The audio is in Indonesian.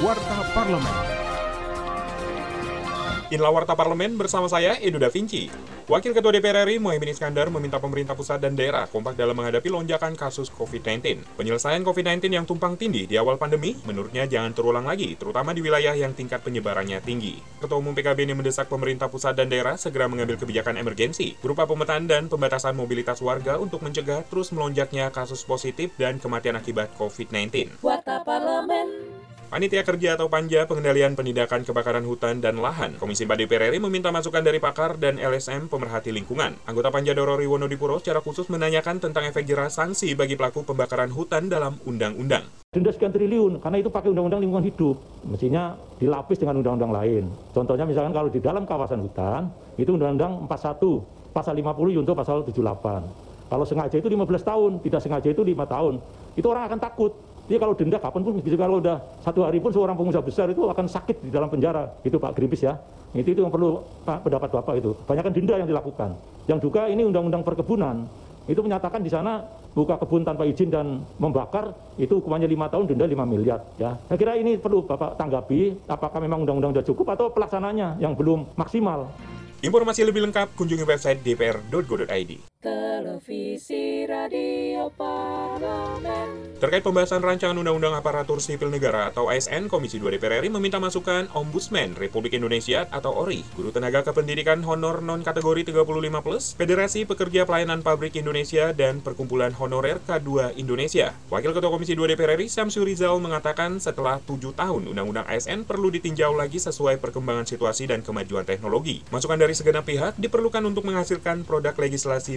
Warta Parlemen. Inilah Warta Parlemen bersama saya, Edo Da Vinci. Wakil Ketua DPR RI Mohaimin Iskandar meminta pemerintah pusat dan daerah kompak dalam menghadapi lonjakan kasus COVID-19. Penyelesaian COVID-19 yang tumpang tindih di awal pandemi, menurutnya jangan terulang lagi, terutama di wilayah yang tingkat penyebarannya tinggi. Ketua Umum PKB ini mendesak pemerintah pusat dan daerah segera mengambil kebijakan emergensi, berupa pemetaan dan pembatasan mobilitas warga untuk mencegah terus melonjaknya kasus positif dan kematian akibat COVID-19. Warta Parlemen. Panitia Kerja atau Panja Pengendalian Penindakan Kebakaran Hutan dan Lahan, Komisi 4 DPR RI meminta masukan dari pakar dan LSM pemerhati lingkungan. Anggota Panja Dorori Wonodipuro secara khusus menanyakan tentang efek jerah sanksi bagi pelaku pembakaran hutan dalam undang-undang. Denda sekian triliun, karena itu pakai undang-undang lingkungan hidup. Mestinya dilapis dengan undang-undang lain. Contohnya misalkan kalau di dalam kawasan hutan, itu undang-undang 41, pasal 50 yunto pasal 78. Kalau sengaja itu 15 tahun, tidak sengaja itu 5 tahun. Itu orang akan takut. Jadi kalau denda kapan pun, gitu, kalau udah satu hari pun seorang pengusaha besar itu akan sakit di dalam penjara. Itu Pak Gripis ya. Itu itu yang perlu Pak, pendapat Bapak itu. Banyakan denda yang dilakukan. Yang juga ini undang-undang perkebunan. Itu menyatakan di sana buka kebun tanpa izin dan membakar itu hukumannya lima tahun denda 5 miliar ya. Saya kira ini perlu Bapak tanggapi apakah memang undang-undang sudah cukup atau pelaksananya yang belum maksimal. Informasi lebih lengkap kunjungi website dpr.go.id. Televisi Radio Parlemen. Terkait pembahasan rancangan Undang-Undang Aparatur Sipil Negara atau ASN, Komisi 2 DPR RI meminta masukan Ombudsman Republik Indonesia atau ORI, Guru Tenaga Kependidikan Honor Non-Kategori 35+, Plus, Federasi Pekerja Pelayanan Pabrik Indonesia, dan Perkumpulan Honorer K2 Indonesia. Wakil Ketua Komisi 2 DPR RI, Samsu Rizal, mengatakan setelah tujuh tahun Undang-Undang ASN perlu ditinjau lagi sesuai perkembangan situasi dan kemajuan teknologi. Masukan dari segenap pihak diperlukan untuk menghasilkan produk legislasi